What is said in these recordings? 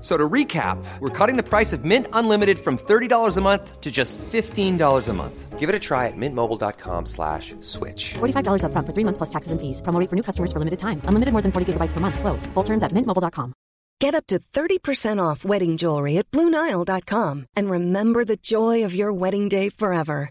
So to recap, we're cutting the price of Mint Unlimited from $30 a month to just $15 a month. Give it a try at mintmobile.com slash switch. $45 upfront for three months plus taxes and fees. Promo for new customers for limited time. Unlimited more than 40 gigabytes per month. Slows. Full terms at mintmobile.com. Get up to 30% off wedding jewelry at BlueNile.com and remember the joy of your wedding day forever.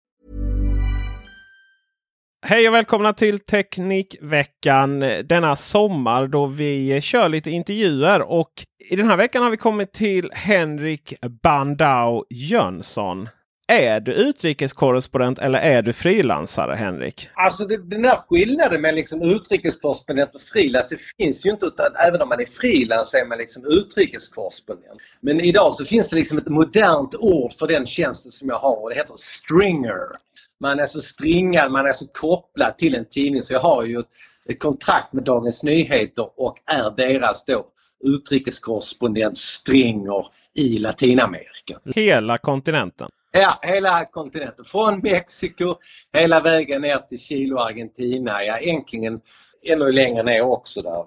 Hej och välkomna till Teknikveckan denna sommar då vi kör lite intervjuer. Och i den här veckan har vi kommit till Henrik Bandau Jönsson. Är du utrikeskorrespondent eller är du frilansare Henrik? Alltså det, den där skillnaden mellan liksom utrikeskorrespondent och frilans det finns ju inte utan även om man är frilans är man liksom utrikeskorrespondent. Men idag så finns det liksom ett modernt ord för den tjänsten som jag har och det heter stringer. Man är så stringad, man är så kopplad till en tidning så jag har ju ett, kontrakt med Dagens Nyheter och är deras då utrikeskorrespondent stringer i Latinamerika. Hela kontinenten? Ja, hela kontinenten. Från Mexiko hela vägen ner till Chile och Argentina. Ja, egentligen ännu längre ner också där.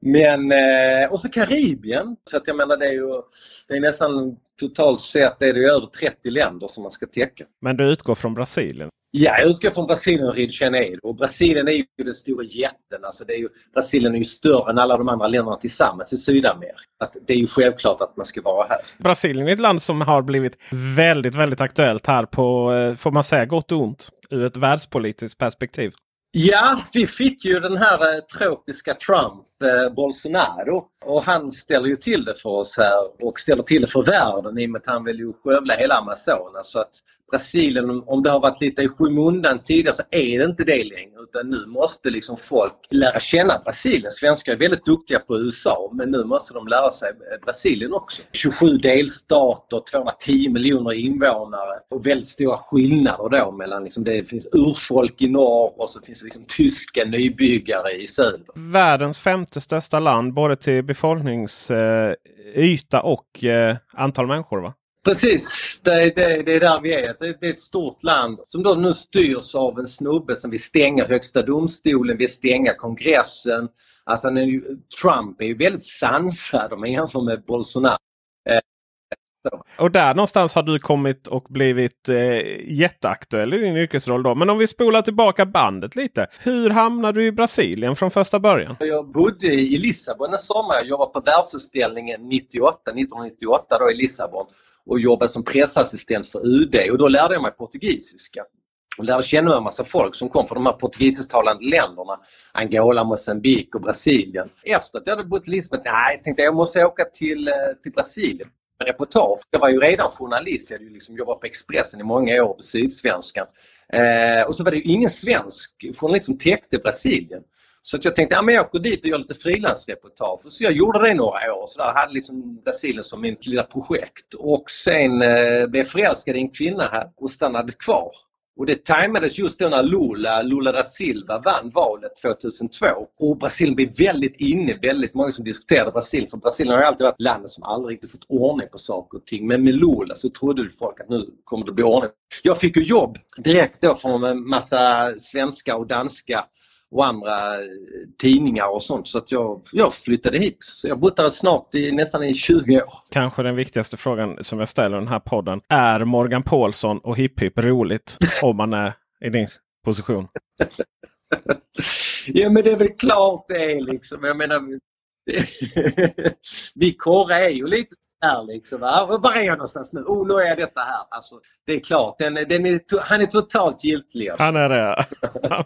Men, eh, och så Karibien. Så att jag menar det är ju det är nästan totalt sett är det över 30 länder som man ska täcka. Men du utgår från Brasilien? Ja, jag utgår från Brasilien och Rio de Janeiro. Och Brasilien är ju den stora jätten. Alltså det är ju, Brasilien är ju större än alla de andra länderna tillsammans i Sydamerika. Att det är ju självklart att man ska vara här. Brasilien är ett land som har blivit väldigt, väldigt aktuellt här på, eh, får man säga, gott och ont ur ett världspolitiskt perspektiv. Ja, vi fick ju den här eh, tropiska Trump, Eh, Bolsonaro. Och han ställer ju till det för oss här och ställer till det för världen i och med att han vill ju skövla hela Amazonas. Så att Brasilien, om det har varit lite i skymundan tidigare så är det inte det längre utan nu måste liksom folk lära känna Brasilien. Svenskar är väldigt duktiga på USA men nu måste de lära sig Brasilien också. 27 delstater, 210 miljoner invånare och väldigt stora skillnader då mellan liksom det finns urfolk i norr och så finns det liksom tyska nybyggare i söder. Världens femte största land både till befolkningsyta och eh, antal människor va? Precis, det, det, det är där vi är. Det, det, är ett stort land som då nu styrs av en snubbe som vill stänga högsta domstolen, vill stänga kongressen. Alltså nu, Trump är ju väldigt sansad om man jämför med Bolsonaro. Eh, och där någonstans har du kommit och blivit eh, jätteaktuell i din yrkesroll. Då. Men om vi spolar tillbaka bandet lite. Hur hamnade du i Brasilien från första början? Jag bodde i Lissabon en sommar. Jag jobbade på världsutställningen 98, 1998 då i Lissabon och jobbade som pressassistent för UD och då lärde jag mig portugisiska. Och lärde känna en massa folk som kom från de här portugisisktalande länderna. Angola, Mozambique och Brasilien. Efter att jag hade bott i Lisbon, nej, jag tänkte jag måste åka till, eh, till Brasilien. Reportage. Jag var ju redan journalist. Jag hade ju liksom jobbat på Expressen i många år på Sydsvenskan. Eh, och så var det ju ingen svensk journalist som täckte Brasilien. Så att jag tänkte att ja, jag åker dit och gör lite frilansreportage. Så jag gjorde det i några år. Så där hade liksom Brasilien som mitt lilla projekt. Och sen eh, blev jag förälskad i en kvinna här och stannade kvar. Och det tajmades just då när Lula, Lula da Silva vann valet 2002. Och Brasilien blev väldigt inne, väldigt många som diskuterade Brasilien. För Brasilien har alltid varit landet som aldrig riktigt fått ordning på saker och ting. Men med Lula så trodde folk att nu kommer det bli ordning. Jag fick ju jobb direkt då från en massa svenska och danska och andra tidningar och sånt. Så att jag, jag flyttade hit. Så jag har bott där snart i nästan i 20 år. Kanske den viktigaste frågan som jag ställer i den här podden. Är Morgan Paulsson och Hipp Hipp roligt om man är i din position? ja men det är väl klart det är liksom. Jag menar, vi korre är ju lite här liksom. Va? Var är jag någonstans nu? Oh, nu är jag detta här. Alltså, det är klart, den, den är, han är totalt giltig. Alltså. Han är det.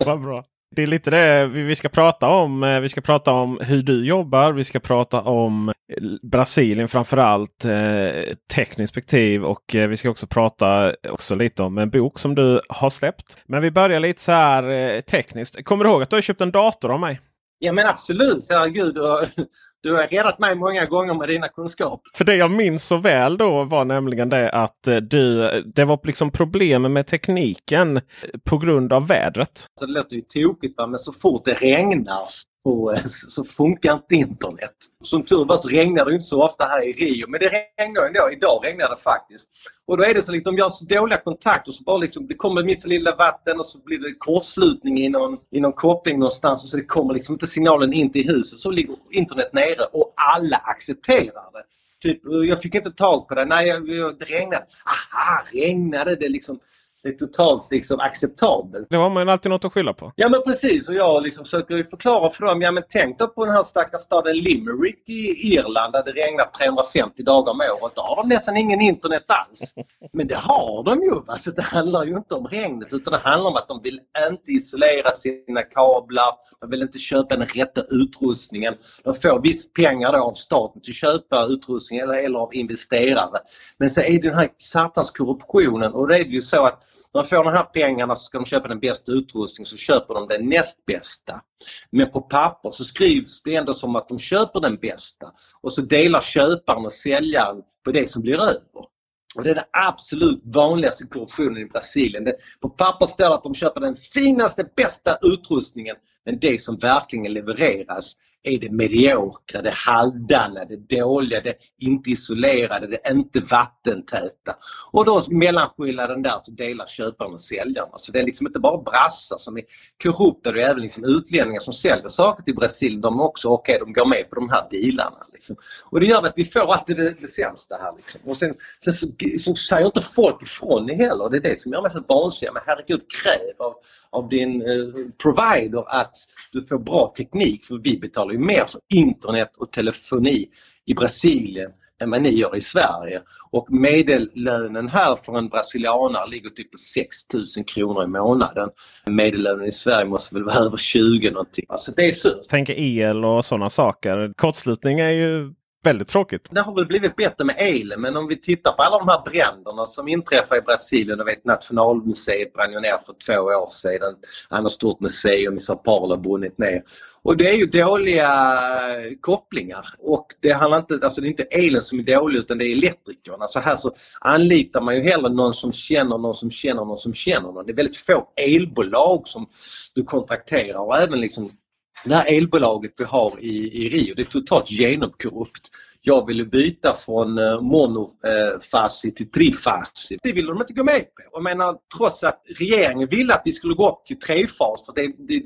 Vad bra. Det är lite det vi ska prata om. Eh, vi ska prata om hur du jobbar. Vi ska prata om eh, Brasilien framförallt eh, tekniskt perspektiv. Och eh, vi ska också prata också lite om en bok som du har släppt. Men vi börjar lite så här eh, tekniskt. Kommer du ihåg att du har köpt en dator av mig? Ja men absolut, herregud. Du har räddat mig många gånger med dina kunskaper. För det jag minns så väl då var nämligen det att eh, du, det var liksom problem med tekniken på grund av vädret. Så det låter ju tokigt men så fort det regnar och eh, så funkar inte internet. Som tur var så regnar det inte så ofta här i Rio men det regnar ändå. Idag regnar det faktiskt. Och då är det så liksom, de har så dåliga kontakter så bara liksom, det kommer mitt lilla vatten och så blir det kortslutning i någon, i någon koppling någonstans och så det kommer liksom inte signalen in till huset. Så ligger internet nere och alla accepterar det. Typ, jag fick inte tag på det. Nej, det regnade. Aha, regnade det liksom? Det är totalt liksom acceptabelt. Det har man alltid något att skylla på. Ja men precis och jag liksom försöker förklara för dem, ja men tänk då på den här stackars staden Limerick i Irland där det regnar 350 dagar om året. Då har de nästan ingen internet alls. Men det har de ju. Alltså, det handlar ju inte om regnet utan det handlar om att de vill inte isolera sina kablar. De vill inte köpa den rätta utrustningen. De får visst pengar av staten till att köpa utrustning eller, eller av investerare. Men så är det den här satans korruptionen och det är ju så att de får de här pengarna så ska de köpa den bästa utrustningen så köper de den näst bästa. Men på papper så skrivs det ändå som att de köper den bästa och så delar köparen och säljaren på det som blir över. Och det är den absolut vanligaste korruptionen i Brasilien. Det, på papper står det att de köper den finaste, bästa utrustningen men det som verkligen levereras är det mediokra, det halvdana, det dåliga, det inte isolerade, det inte vattentäta. Och då mellanskillnaden där så delar köparen och säljarna. Så det är liksom inte bara brassar som är korrupta, det är även liksom utlänningar som säljer saker till Brasilien. De är också okej, okay, de går med på de här dealarna. Liksom. Och det gör att vi får alltid det, det sämsta här. Liksom. Och sen, sen så, så, säger inte folk ifrån heller. Det är det som gör mig så vansinnig. Men herregud, kräv av, av din eh, provider att du får bra teknik för vi betalar ju mer för internet och telefoni i Brasilien än vad ni gör i Sverige. Och medellönen här för en brasilianare ligger typ på 6 000 kronor i månaden. Medellönen i Sverige måste väl vara över 20 någonting. Alltså det är surt. Tänker el och sådana saker. Kortslutning är ju Väldigt tråkigt. Det har väl blivit bättre med elen men om vi tittar på alla de här bränderna som inträffar i Brasilien. Du vet Nationalmuseet brann ju ner för två år sedan. Annat stort museum i Sao Paulo har brunnit ner. Och det är ju dåliga kopplingar och det handlar inte, alltså det är inte elen som är dålig utan det är elektrikerna. Så här så anlitar man ju hellre någon som känner någon som känner någon som känner någon. Det är väldigt få elbolag som du kontrakterar och även liksom det här elbolaget vi har i, i Rio det är totalt genomkorrupt. Jag ville byta från eh, monofasi till trifasi. Det ville de inte gå med på. Jag menar, trots att regeringen ville att vi skulle gå upp till trefas för det, det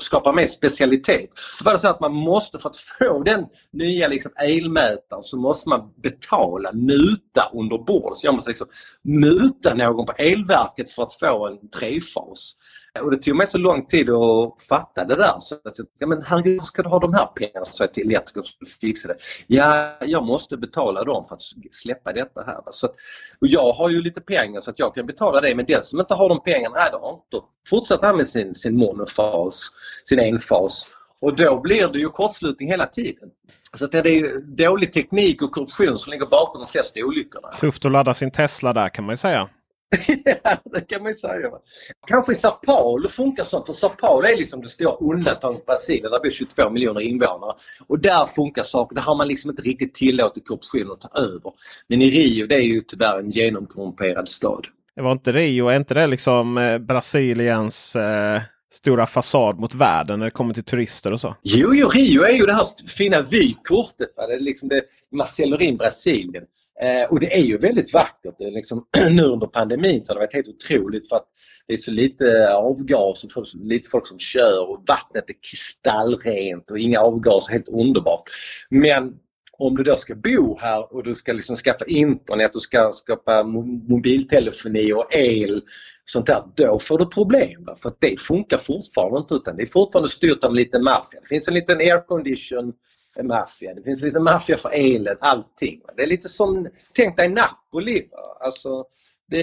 skapar mer specialitet. Då var det så att man måste för att få den nya liksom, elmätaren så måste man betala muta under bordet. Så jag måste liksom muta någon på elverket för att få en trefas. Eh, och det tog mig så lång tid att fatta det där. Så att, ja, men herregud, ska du ha de här pengarna? Så jag till elektriker som fixa det. Ja, jag måste betala dem för att släppa detta här. Så att, och jag har ju lite pengar så att jag kan betala det men den som inte har de pengarna, nej, då, då fortsätter han med sin, sin monofas, sin enfas. Och då blir det ju kortslutning hela tiden. Så att det är dålig teknik och korruption som ligger bakom de flesta olyckorna. Tufft att ladda sin Tesla där kan man ju säga ja, det kan man ju säga. Kanske i Sao Paulo funkar sånt för Sao Paulo är liksom det stora undantaget Brasilien. Där bor 22 miljoner invånare. Och där funkar saker. Där har man liksom inte riktigt tillåtit korruptionen att ta över. Men i Rio det är ju tyvärr en genomkorrumperad stad. Det var inte Rio, är inte det liksom eh, Brasiliens eh, stora fasad mot världen när det kommer till turister och så? Jo, jo Rio är ju det här fina vykortet. Va? Det är liksom det, man säljer in Brasilien. Eh, och det är ju väldigt vackert. Det är liksom, nu under pandemin så har det varit helt otroligt för att det är så lite avgaser, så lite folk som kör och vattnet är kristallrent och inga avgaser, helt underbart. Men om du då ska bo här och du ska liksom skaffa internet och ska skapa mobiltelefoni och el sånt där, då får du problem. För det funkar fortfarande inte utan det är fortfarande styrt av en liten maffia. Det finns en liten aircondition maffia, det finns lite maffia för elen, allting. Det är lite som, tänk dig Napoli. Alltså, det,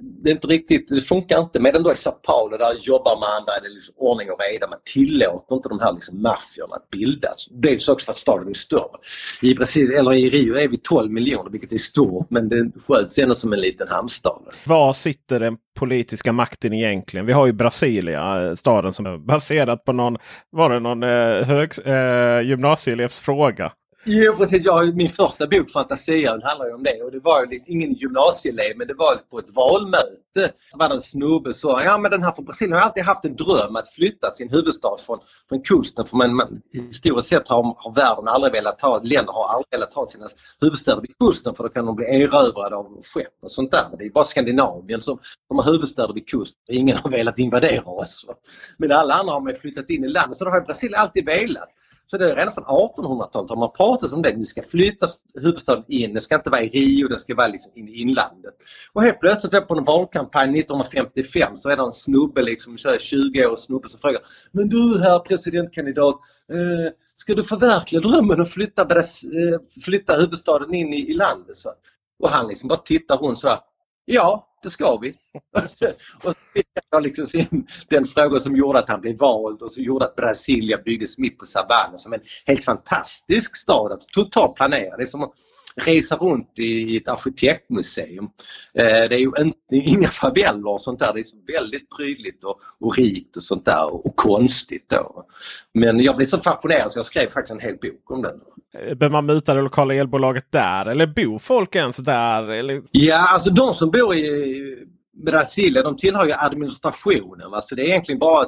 det, är inte riktigt, det funkar inte. Medan då i Sao Paulo där jobbar man, där är det liksom ordning och reda. Man tillåter inte de här liksom maffiorna att bildas. Dels också för att staden är större. I, Brasilien, eller I Rio är vi 12 miljoner vilket är stort men det sköts ändå som en liten hamnstad. Var sitter den politiska makten egentligen? Vi har ju Brasilia, staden som är baserad på någon, var det någon eh, hög, eh, gymnasieelevs fråga? Jo precis, jag, min första bok Fantasia handlar ju om det och det var ju ingen gymnasieelev men det var på ett valmöte. Så var det en snubbe som sa ja men den här från Brasilien har alltid haft en dröm att flytta sin huvudstad från, från kusten för man, man, historiskt sett har, har världen aldrig velat ha, länder har aldrig velat ha sina huvudstäder vid kusten för då kan de bli erövrade av skepp och sånt där. Det är bara Skandinavien som, som har huvudstäder vid kusten. Ingen har velat invadera oss. Men alla andra har man flyttat in i landet så det har Brasilien alltid velat. Så det är redan från 1800-talet har man pratat om det. Vi ska flytta huvudstaden in. Det ska inte vara i Rio, det ska vara liksom in i inlandet. Och helt plötsligt på en valkampanj 1955 så är det en snubbe, liksom, 20-årig snubbe som frågar Men du herr presidentkandidat, eh, ska du förverkliga drömmen att flytta, eh, flytta huvudstaden in i, i landet? Så. Och han liksom bara tittar runt sådär. Ja, det ska vi. och så fick jag liksom sin, den fråga som gjorde att han blev vald och som gjorde att Brasilia byggdes mitt på savannen som en helt fantastisk stad att totalt planera. Det är som att resa runt i ett arkitektmuseum. Eh, det är ju inte, inga faveller och sånt där. Det är väldigt prydligt och, och rikt och sånt där och, och konstigt då. Men jag blev så fascinerad så jag skrev faktiskt en hel bok om den. Eh, behöver man muta det lokala elbolaget där eller bor folk ens där? Eller? Ja, alltså de som bor i Brasilien de tillhör ju administrationen. Alltså det är egentligen bara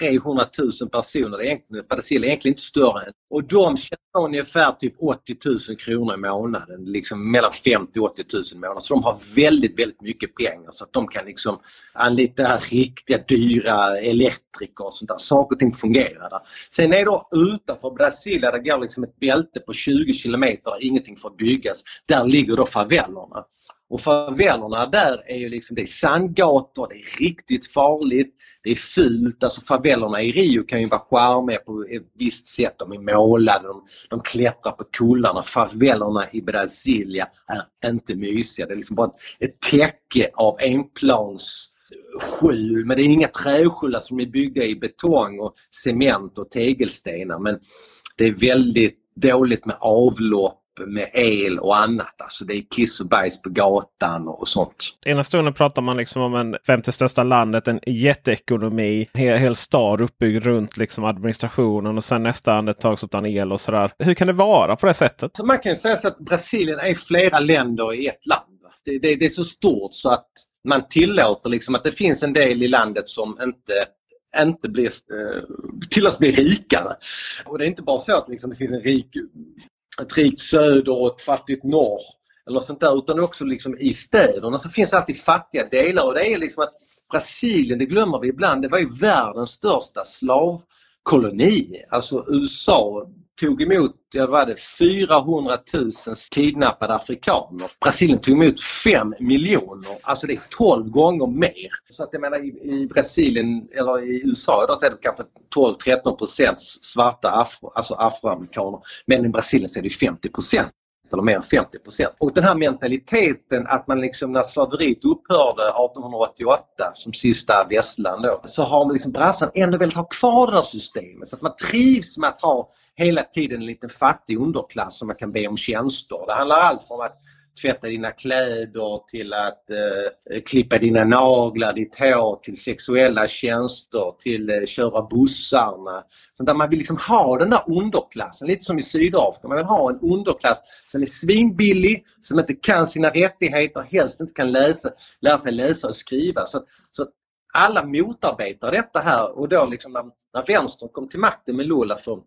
300 000 personer. Egentligen, Brasilien är egentligen inte större. Än. Och de tjänar ungefär typ 80 000 kronor i månaden. Liksom mellan 50 och 80 000 i månaden. Så de har väldigt, väldigt mycket pengar så att de kan liksom anlita riktiga dyra elektriker och sånt där. Saker och ting fungerar där. Sen är då utanför Brasilien, det går liksom ett bälte på 20 kilometer där ingenting får byggas. Där ligger då favellerna. Och favellerna där är ju liksom, det är sandgator, det är riktigt farligt, det är fult. Alltså favellerna i Rio kan ju vara charmiga på ett visst sätt. De är målade, de, de klättrar på kullarna. Favellerna i Brasilia är inte mysiga. Det är liksom bara ett täcke av enplans skjul men det är inga träskjular som är byggda i betong och cement och tegelstenar men det är väldigt dåligt med avlopp med el och annat. Alltså det är kiss och bajs på gatan och sånt. Ena stunden pratar man liksom om en femte största landet, en jätteekonomi, en hel, hel stad uppbyggd runt liksom administrationen och sen nästa andetag så utan el och sådär. Hur kan det vara på det sättet? Så man kan säga så att Brasilien är flera länder i ett land. Det, det, det är så stort så att man tillåter liksom att det finns en del i landet som inte inte blir, eh, tillåts bli rikare. Och det är inte bara så att liksom det finns en rik ett rikt söder och ett fattigt norr. Eller sånt där, utan också liksom i städerna så finns alltid fattiga delar och det är liksom att Brasilien, det glömmer vi ibland, det var ju världens största slavkoloni. Alltså USA tog emot jag var det 400 000 kidnappade afrikaner. Brasilien tog emot 5 miljoner. Alltså det är 12 gånger mer. Så att jag menar i, Brasilien eller i USA då är det kanske 12-13% svarta afro, alltså afroamerikaner. Men i Brasilien så är det 50 eller mer än 50 Och den här mentaliteten att man liksom när slaveriet upphörde 1888 som sista västland då, så har man liksom brassan ändå velat ha kvar det här systemet så att man trivs med att ha hela tiden en liten fattig underklass som man kan be om tjänster. Det handlar allt från att tvätta dina kläder till att eh, klippa dina naglar, ditt hår, till sexuella tjänster, till eh, köra bussarna. Så där man vill liksom ha den där underklassen, lite som i Sydafrika. Man vill ha en underklass som är svinbillig, som inte kan sina rättigheter, helst inte kan läsa, lära sig läsa och skriva. Så, så alla motarbetar detta här och då liksom när, när vänstern kom till makten med Lula för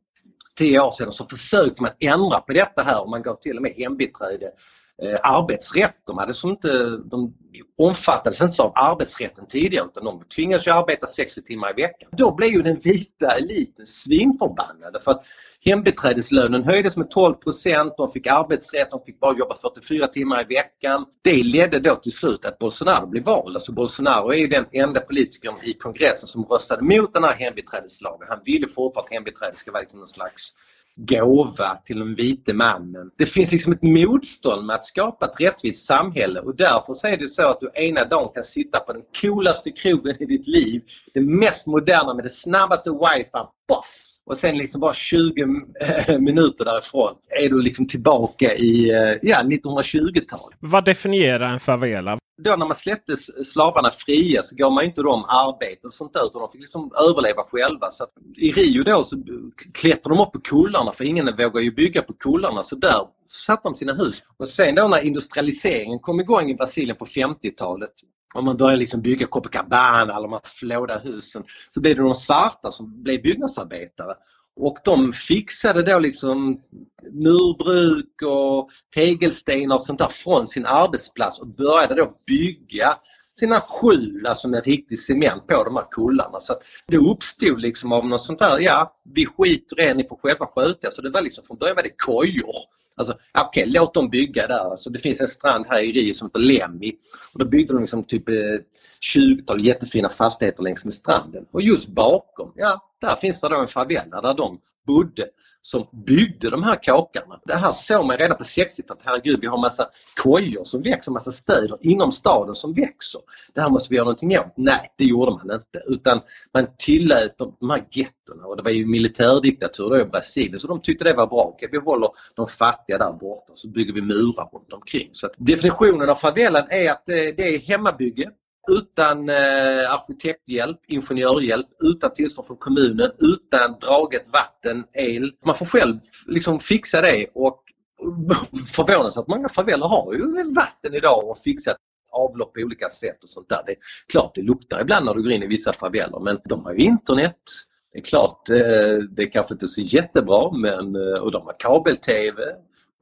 tio år sedan så försökte man ändra på detta här och man gav till och med hembiträde Eh, arbetsrätt. De, hade som inte, de omfattades inte av arbetsrätten tidigare utan de tvingades ju arbeta 60 timmar i veckan. Då blev ju den vita eliten svinförbannade för att hembiträdeslönen höjdes med 12 procent, de fick arbetsrätt, de fick bara jobba 44 timmar i veckan. Det ledde då till slut att Bolsonaro blev vald. Alltså Bolsonaro är den enda politikern i kongressen som röstade mot den här hembiträdeslagen. Han ville fortfarande att hembiträde ska vara liksom någon slags gåva till den vite mannen. Det finns liksom ett motstånd med att skapa ett rättvist samhälle och därför så är det så att du ena dagen kan sitta på den coolaste krogen i ditt liv, det mest moderna med det snabbaste wifi, boff! Och sen liksom bara 20 minuter därifrån är du liksom tillbaka i eh, ja, 1920-tal. Vad definierar en favela? Då när man släppte slavarna fria så gav man inte dem arbete och sånt där utan de fick liksom överleva själva. Så I Rio då så klättrade de upp på kullarna för ingen vågar ju bygga på kullarna så där satte de sina hus. Och sen då när industrialiseringen kom igång i Brasilien på 50-talet om man börjar liksom bygga Copacabana eller de här flåda husen så blev det de svarta som blev byggnadsarbetare. Och de fixade då liksom murbruk och tegelstenar och sånt där från sin arbetsplats och började då bygga sina skjul, alltså med riktig cement på de här kullarna. Så det uppstod liksom av något sånt där, ja vi skiter i er, ni får själva sköta Så det var liksom från början var det kojor. Alltså, okej, okay, låt dem bygga där. Alltså, det finns en strand här i Rio som heter Lemmi. Och då byggde de liksom typ eh, 20-tal jättefina fastigheter längs med stranden. Och just bakom, ja, där finns det då en favela där de bodde som byggde de här kåkarna. Det här såg man redan på 60-talet. Herregud, vi har massa kojor som växer, massa städer inom staden som växer. Det här måste vi göra någonting åt. Nej, det gjorde man inte utan man tillät de här gettorna och det var ju militärdiktatur då i Brasilien så de tyckte det var bra. Okej, vi håller de fattiga där borta så bygger vi murar runt omkring. Så definitionen av favelan är att eh, det är hemmabygge utan eh, arkitekthjälp, ingenjörhjälp, utan tillstånd från kommunen, utan draget vatten, el. Man får själv liksom fixa det och förvånansvärt många faveller har ju vatten idag och fixat avlopp på olika sätt och sånt där. Det är klart det luktar ibland när du går in i vissa faveller men de har ju internet. Det är klart, eh, det är kanske inte så jättebra men, eh, och de har kabel-tv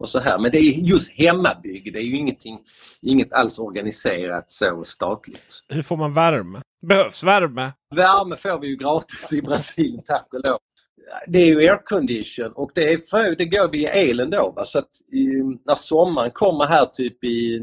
och så här. Men det är just hemmabygge, det är ju ingenting, inget alls organiserat så statligt. Hur får man värme? Behövs värme? Värme får vi ju gratis i Brasilien tack och lov. Det är ju aircondition och det, är för, det går via elen då. Va? Så att i, när sommaren kommer här typ i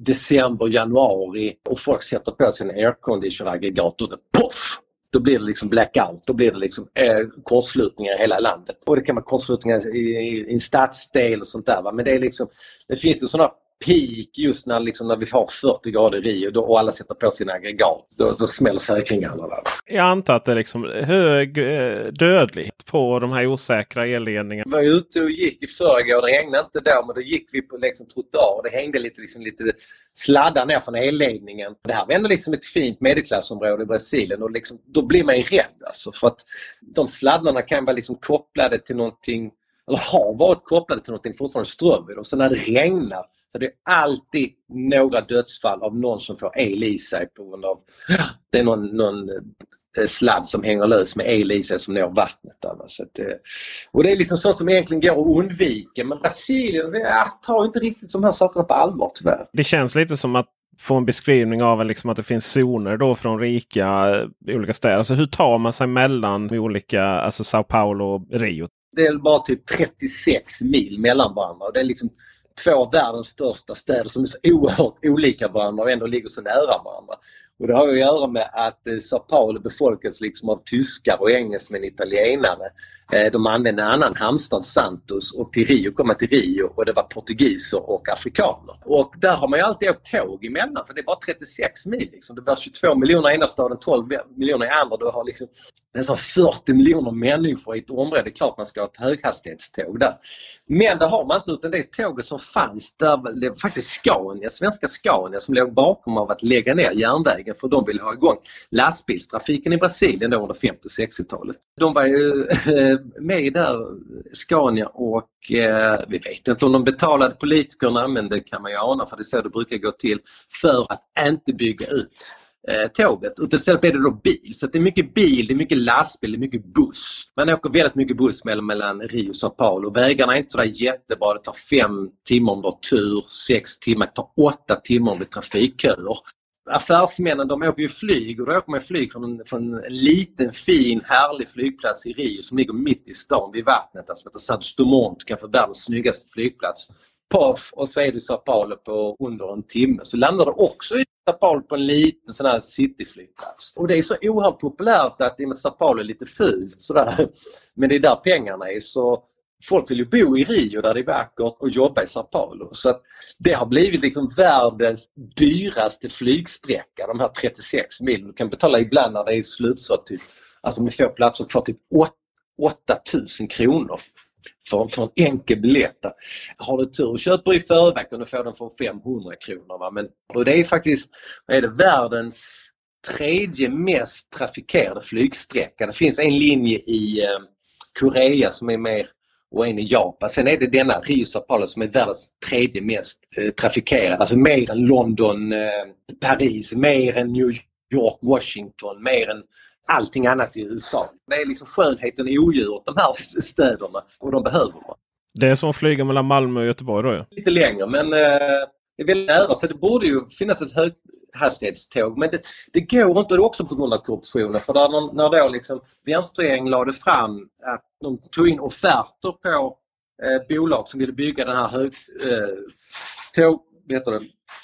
december, januari och folk sätter på sina aircondition-aggregat och det poff! Då blir det liksom blackout. Då blir det liksom eh, kortslutningar i hela landet. Och det kan vara kortslutningar i, i, i en stadsdel och sånt där. Va? Men det är liksom, det finns ju sådana peak just när, liksom, när vi har 40 grader i Rio då, och alla sätter på sina aggregat. Då, då smäller säkringarna. Där. Jag antar att det är liksom hög eh, dödlighet på de här osäkra elledningarna. Vi var ute och gick i förrgår. Det regnade inte då men då gick vi på liksom, trottoar. Det hängde lite, liksom, lite sladdar ner från elledningen. Det här var ändå liksom ett fint medelklassområde i Brasilien och liksom, då blir man ju rädd alltså, för att de sladdarna kan vara liksom kopplade till någonting eller har varit kopplade till någonting fortfarande ström i dem. Så när det regnar så det är alltid några dödsfall av någon som får el i sig på grund av det är någon, någon eh, sladd som hänger lös med el i sig som når vattnet. Där, så att, och det är liksom sånt som egentligen går att undvika men Brasilien tar inte riktigt de här sakerna på allvar tyvärr. Det känns lite som att få en beskrivning av liksom att det finns zoner då från rika i olika städer. Alltså hur tar man sig mellan olika, alltså Sao Paulo och Rio? Det är bara typ 36 mil mellan varandra. Det är liksom två av världens största städer som är så oerhört olika varandra och ändå ligger så nära varandra. Och det har att göra med att eh, Sao Paulo befolkas liksom av tyskar och engelsmän, italienare. Eh, de använde en annan hamnstad, Santos, och till Rio kom man till Rio och det var portugiser och afrikaner. Och där har man ju alltid åkt tåg emellan för det är bara 36 mil. Liksom. Det blir 22 miljoner i ena staden, 12 miljoner i andra. Du har liksom nästan 40 miljoner människor i ett område. Det är klart man ska ha ett höghastighetståg där. Men det har man inte utan det tåget som fanns där det var faktiskt Scania, svenska Scania som låg bakom av att lägga ner järnvägen för de ville ha igång lastbilstrafiken i Brasilien då under 50 och 60-talet. De var ju eh, med där, Scania och eh, vi vet inte om de betalade politikerna men det kan man ju ana för det är så det brukar gå till för att inte bygga ut eh, tåget. Utan istället blir det då bil. Så det är mycket bil, det är mycket lastbil, det är mycket buss. Man åker väldigt mycket buss mellan, mellan Rio och Sao Paulo. Vägarna är inte sådär jättebra. Det tar fem timmar om du har tur, sex timmar, det tar åtta timmar om det är trafikköer affärsmännen de åker ju flyg och då åker man flyg från en, från en liten fin härlig flygplats i Rio som ligger mitt i stan vid vattnet, alltså, som heter Santos Dumont, kanske världens snyggaste flygplats. Poff och så är du i Sao Paulo på under en timme. Så landar du också i Sao Paulo på en liten sån här cityflygplats. Och det är så oerhört populärt att i Sao Paulo är lite fult sådär. Men det är där pengarna är. Så folk vill ju bo i Rio där det är vackert och jobba i Sao Paulo. Så att det har blivit liksom världens dyraste flygsträcka, de här 36 milen. Du kan betala ibland när det är slutsålt, alltså typ, alltså med få platser kvar, typ 8000 kronor för, för en enkel biljett. Har du tur och köper i förväg kan du få den för 500 kronor. Va? Men och det är faktiskt är det världens tredje mest trafikerade flygsträcka. Det finns en linje i eh, Korea som är mer och en i Japan. Sen är det denna Rio Sao Paulo som är världens tredje mest eh, trafikerade. Alltså mer än London, eh, Paris, mer än New York, Washington, mer än allting annat i USA. Det är liksom skönheten i odjuret de här städerna och de behöver man. Det är som att flyga mellan Malmö och Göteborg då ja. Lite längre men eh, det är väldigt nära så det borde ju finnas ett högt hastighetståg. Men det, det går inte, och också på grund av korruptionen. För där, när då liksom vänsterregeringen lade fram att de tog in offerter på eh, bolag som ville bygga den här hög, eh, tåg, vet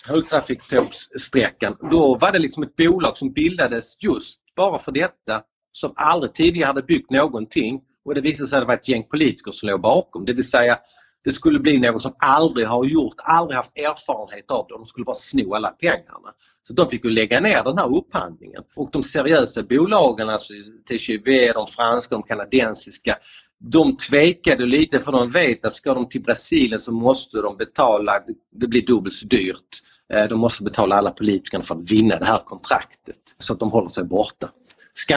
högtrafiktågssträckan. Då var det liksom ett bolag som bildades just bara för detta som aldrig tidigare hade byggt någonting och det visade sig att det var ett gäng politiker som låg bakom. Det vill säga det skulle bli något som aldrig har gjort, aldrig haft erfarenhet av det. De skulle bara sno alla pengarna. Så de fick ju lägga ner den här upphandlingen. Och de seriösa bolagen, alltså TGV, de franska, de kanadensiska, de tvekade lite för de vet att ska de till Brasilien så måste de betala, det blir dubbelt så dyrt. Eh, de måste betala alla politikerna för att vinna det här kontraktet så att de håller sig borta.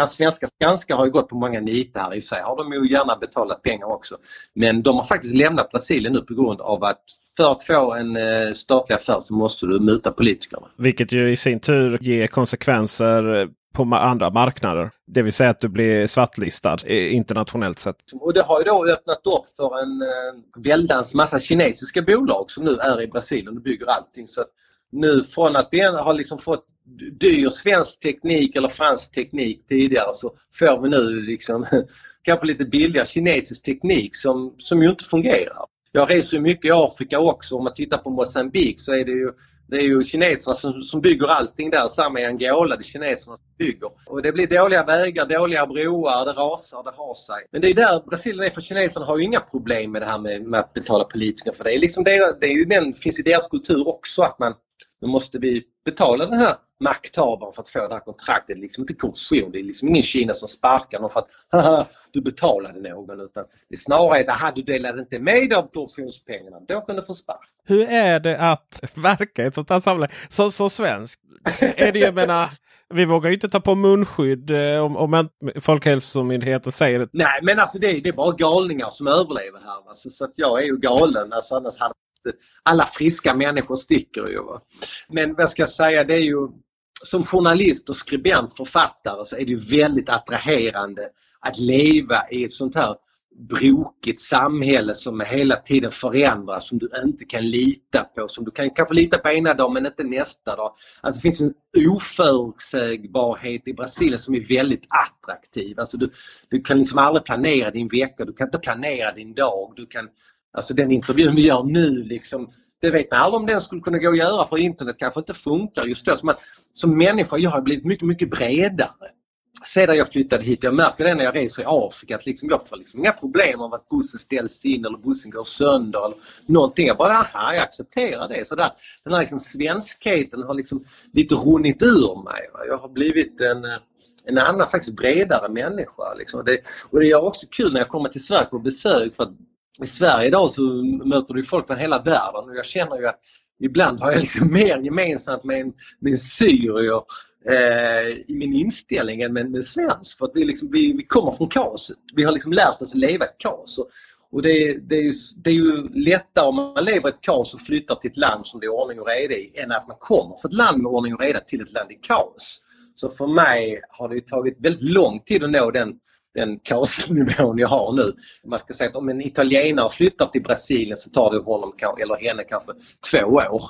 Svenska Skanska har ju gått på många nitar i och för sig har de ju gärna betalat pengar också. Men de har faktiskt lämnat Brasilien nu på grund av att för att få en eh, statlig affär så måste du muta politikerna. Vilket ju i sin tur ger konsekvenser på andra marknader. Det vill säga att du blir svartlistad internationellt sett. Och det har ju då öppnat upp för en eh, väldans massa kinesiska bolag som nu är i Brasilien och bygger allting. Så nu från att vi har liksom fått dyr svensk teknik eller fransk teknik tidigare så får vi nu liksom kanske lite billigare kinesisk teknik som, som ju inte fungerar. Jag reser mycket i Afrika också. Om man tittar på Mosambik så är det ju det är ju kineserna som, som bygger allting där. Samma i Angola, det är kineserna som bygger. Och det blir dåliga vägar, dåliga broar, det rasar, det har sig. Men det är där Brasilien är för kineserna har ju inga problem med det här med, med att betala politiker för det. Är liksom det, det är ju den, finns i deras kultur också att man nu måste vi betala den här makthavaren för att få det här kontraktet. Det är liksom inte korruption. Det är liksom ingen Kina som sparkar någon för att Haha, du betalade någon. Utan det är snarare att du delade inte med av korruptionspengarna. Då kan du få spark. Hur är det att verka i ett sånt här samhälle? Som, som svensk är det jag menar. Vi vågar ju inte ta på munskydd eh, om, om Folkhälsomyndigheten säger det. Nej men alltså det är, det är bara galningar som överlever här. Alltså, så att jag är ju galen. Alltså, annars hade alla friska människor sticker ju. Va? Men vad ska jag säga, det är ju som journalist och skribent, författare så är det ju väldigt attraherande att leva i ett sånt här brokigt samhälle som hela tiden förändras, som du inte kan lita på. Som du kan kanske lita på ena dagen men inte nästa dag. Alltså det finns en oförutsägbarhet i Brasilien som är väldigt attraktiv. Alltså du, du kan liksom aldrig planera din vecka, du kan inte planera din dag. Du kan, alltså den intervjun vi gör nu liksom, det vet man aldrig om den skulle kunna gå att göra för internet kanske inte funkar just då. Så man, som människa jag har blivit mycket, mycket bredare sedan jag flyttade hit. Jag märker det när jag reser i Afrika att liksom, jag får liksom inga problem av att bussen ställs in eller bussen går sönder eller någonting. Jag bara, aha, jag accepterar det. Så där, den här liksom svenskheten har liksom lite runnit ur mig. Jag har blivit en, en annan faktiskt bredare människa. Liksom. Det, och det är också kul när jag kommer till Sverige på besök för att i Sverige idag så möter du folk från hela världen och jag känner ju att ibland har jag liksom mer gemensamt med en, med en syrier eh, i min inställning än med, en svensk. För att vi, liksom, vi, vi kommer från kaoset. Vi har liksom lärt oss att leva i ett kaos. Och, och det, det, är ju, det är ju lättare om man lever i ett kaos och flyttar till ett land som det är ordning och reda i än att man kommer från ett land med ordning och reda till ett land i kaos. Så för mig har det tagit väldigt lång tid att nå den den kaosnivån jag har nu. Man kan säga att om en italienare flyttar till Brasilien så tar det honom eller henne kanske två år.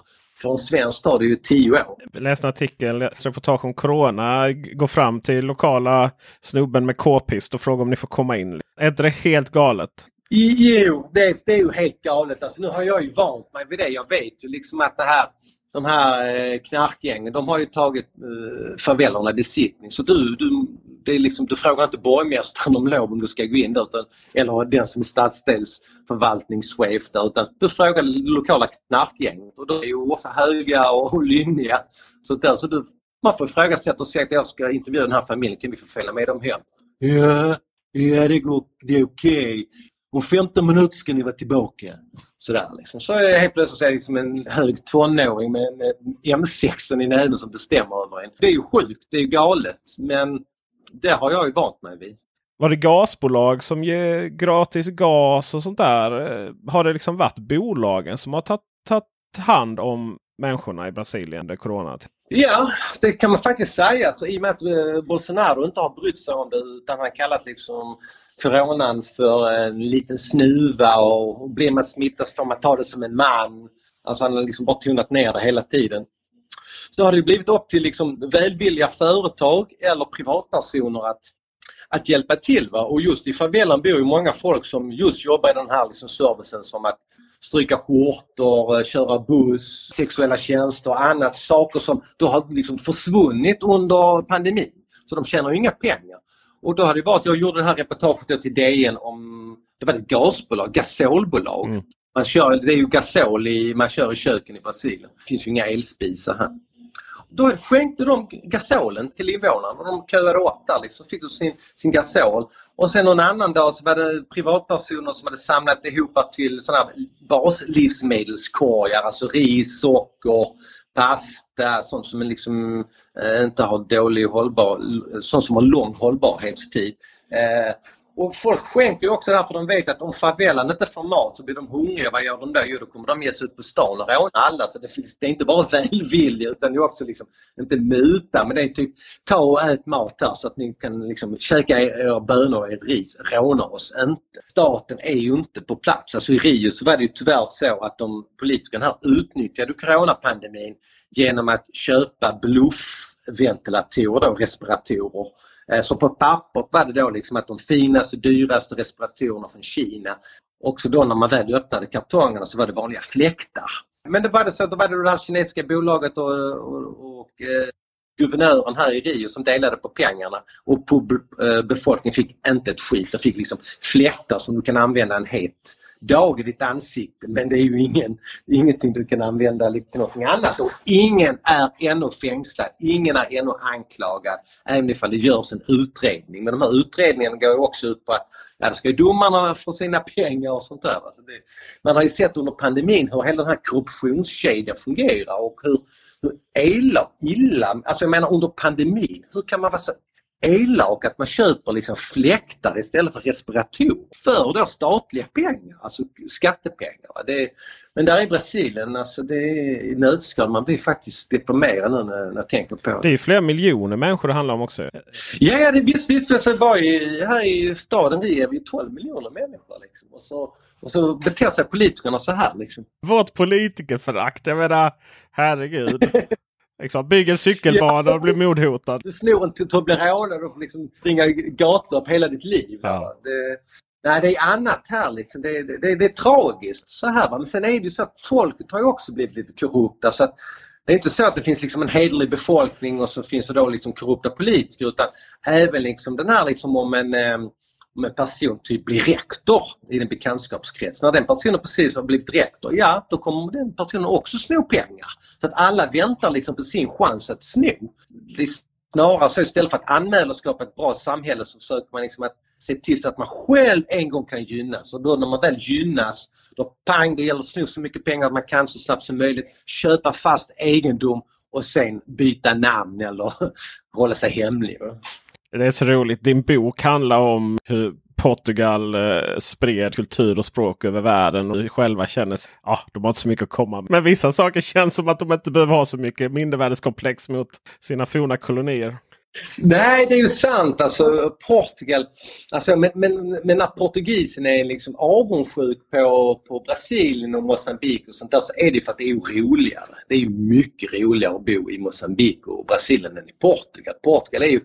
För en svensk tar det ju tio år. Jag läste en artikel, ett reportage om Corona. Går fram till lokala snubben med k-pist och frågar om ni får komma in. Är inte det helt galet? Jo, det, det är ju helt galet. Alltså, nu har jag ju vant mig vid det. Jag vet ju liksom att det här de här eh, knarkgängen de har ju tagit eh, favellerna i besittning. Så du, du, det är liksom, du frågar inte borgmästaren om lov om du ska gå in där utan, eller den som är stadsdelsförvaltningschef där utan du frågar det lokala knarkgänget och de är ju ofta höga och lynniga. Så, där, så du, man får ifrågasätta och säga att jag ska intervjua den här familjen, kan vi få följa med dem hem? Ja, ja det, går, det är okej. Okay. Om 15 minuter ska ni vara tillbaka. Sådär liksom. Så är helt plötsligt så är det liksom en hög tonåring med en eh, M16 i näven som bestämmer över en. Det är ju sjukt, det är ju galet men det har jag ju vant mig vid. Var det gasbolag som ger gratis gas och sånt där? Eh, har det liksom varit bolagen som har tagit hand om människorna i Brasilien under corona? Ja, det kan man faktiskt säga. Alltså, I och med att eh, Bolsonaro inte har brytt sig om det utan han kallas liksom coronan för en liten snuva och blir man smittad så får man ta det som en man. Alltså han har liksom bara tonat ner det hela tiden. Så har det blivit upp till liksom välvilliga företag eller privatpersoner att, att hjälpa till. Va? Och just i favelan bor ju många folk som just jobbar i den här liksom servicen som att stryka skjortor, eh, köra buss, sexuella tjänster och annat. Saker som då har liksom försvunnit under pandemin. Så de tjänar inga pengar. Och då hade det varit, jag gjorde det här reportaget till DN om, det var ett gasbolag, gasolbolag. Mm. Man kör, det är ju gasol i, man kör i köken i Brasilien. Det finns ju inga elspisar här. Då skänkte de gasolen till invånarna och de köade upp där liksom, fick sin, sin gasol. Och sen någon annan dag så var det privatpersoner som hade samlat ihop till sådana här baslivsmedelskorgar, alltså ris, socker, pasta, sånt som liksom, eh, inte har dålig hållbar, sånt som har lång hållbarhetstid. Eh, och folk skänker ju också därför de vet att om favelan inte får mat så blir de hungriga. Vad gör de då? Jo, då kommer de ge sig ut på stan och råna alla. Så det, finns, det är inte bara välvilja utan det är också liksom, inte muta, men det är typ ta och ät mat här så att ni kan liksom käka era bönor och ert ris. Råna oss inte. Staten är ju inte på plats. Alltså i Rio så var det ju tyvärr så att de politikerna här utnyttjade coronapandemin genom att köpa bluffventilatorer, respiratorer Eh, så på pappret var det då liksom att de finaste, dyraste respiratorerna från Kina. Också då när man väl öppnade kartongerna så var det vanliga fläktar. Men det var det så, då var det det här kinesiska bolaget och, och, och eh, guvernören här i Rio som delade på pengarna och på, eh, befolkningen fick inte ett skit. De fick liksom fläktar som du kan använda en het dag i ditt ansikte men det är ju ingen, ingenting du kan använda till någonting annat. Och ingen är ännu fängslad, ingen är ännu anklagad även ifall det görs en utredning. Men de här utredningarna går ju också ut på att ja, då ska ju domarna få sina pengar och sånt där. Alltså det, man har ju sett under pandemin hur hela den här korruptionskedjan fungerar och hur, hur illa, illa, alltså jag menar under pandemin, hur kan man vara så elak att man köper liksom fläktar istället för respiratorer för då statliga pengar, alltså skattepengar. Det, men där i Brasilien, alltså det är i nötskal. Man blir faktiskt deprimerad nu när, när jag tänker på det. Det är flera miljoner människor det handlar om också. Ja, ja det, visst, visst. Alltså, bara i, här i staden vi är vi 12 miljoner människor. Liksom. Och, så, och så beter sig politikerna så här. Liksom. Vårt politikerförakt, jag menar herregud. Liksom, bygg en cykelbana ja. och bli mordhotad. Du snor en Toblerone och får liksom springa gatlopp hela ditt liv. Ja. Det, nej, det är annat här liksom. Det, det, det, det är tragiskt så här. Va? Men sen är det ju så att folket har också blivit lite korrupta. Så att det är inte så att det finns liksom en hederlig befolkning och så finns det då liksom korrupta politiker utan även liksom den här liksom om en eh, om en person typ blir rektor i en bekantskapskrets. När den personen precis har blivit rektor, ja då kommer den personen också sno pengar. Så att alla väntar liksom på sin chans att sno. Det är snarare så istället för att anmäla och skapa ett bra samhälle så försöker man liksom att se till så att man själv en gång kan gynnas och då när man väl gynnas då pang det gäller att sno så mycket pengar man kan så snabbt som möjligt, köpa fast egendom och sen byta namn eller hålla sig hemlig. Det är så roligt. Din bok handlar om hur Portugal eh, spred kultur och språk över världen. Och själva känner att ah, de har inte så mycket att komma med. Men vissa saker känns som att de inte behöver ha så mycket mindervärdeskomplex mot sina forna kolonier. Nej, det är ju sant. Alltså, Portugal, alltså, men, men, men när portugisen är liksom avundsjuk på, på Brasilien och Mozambique och sånt där så är det för att det är roligare. Det är ju mycket roligare att bo i Mozambique och Brasilien än i Portugal. Portugal är ju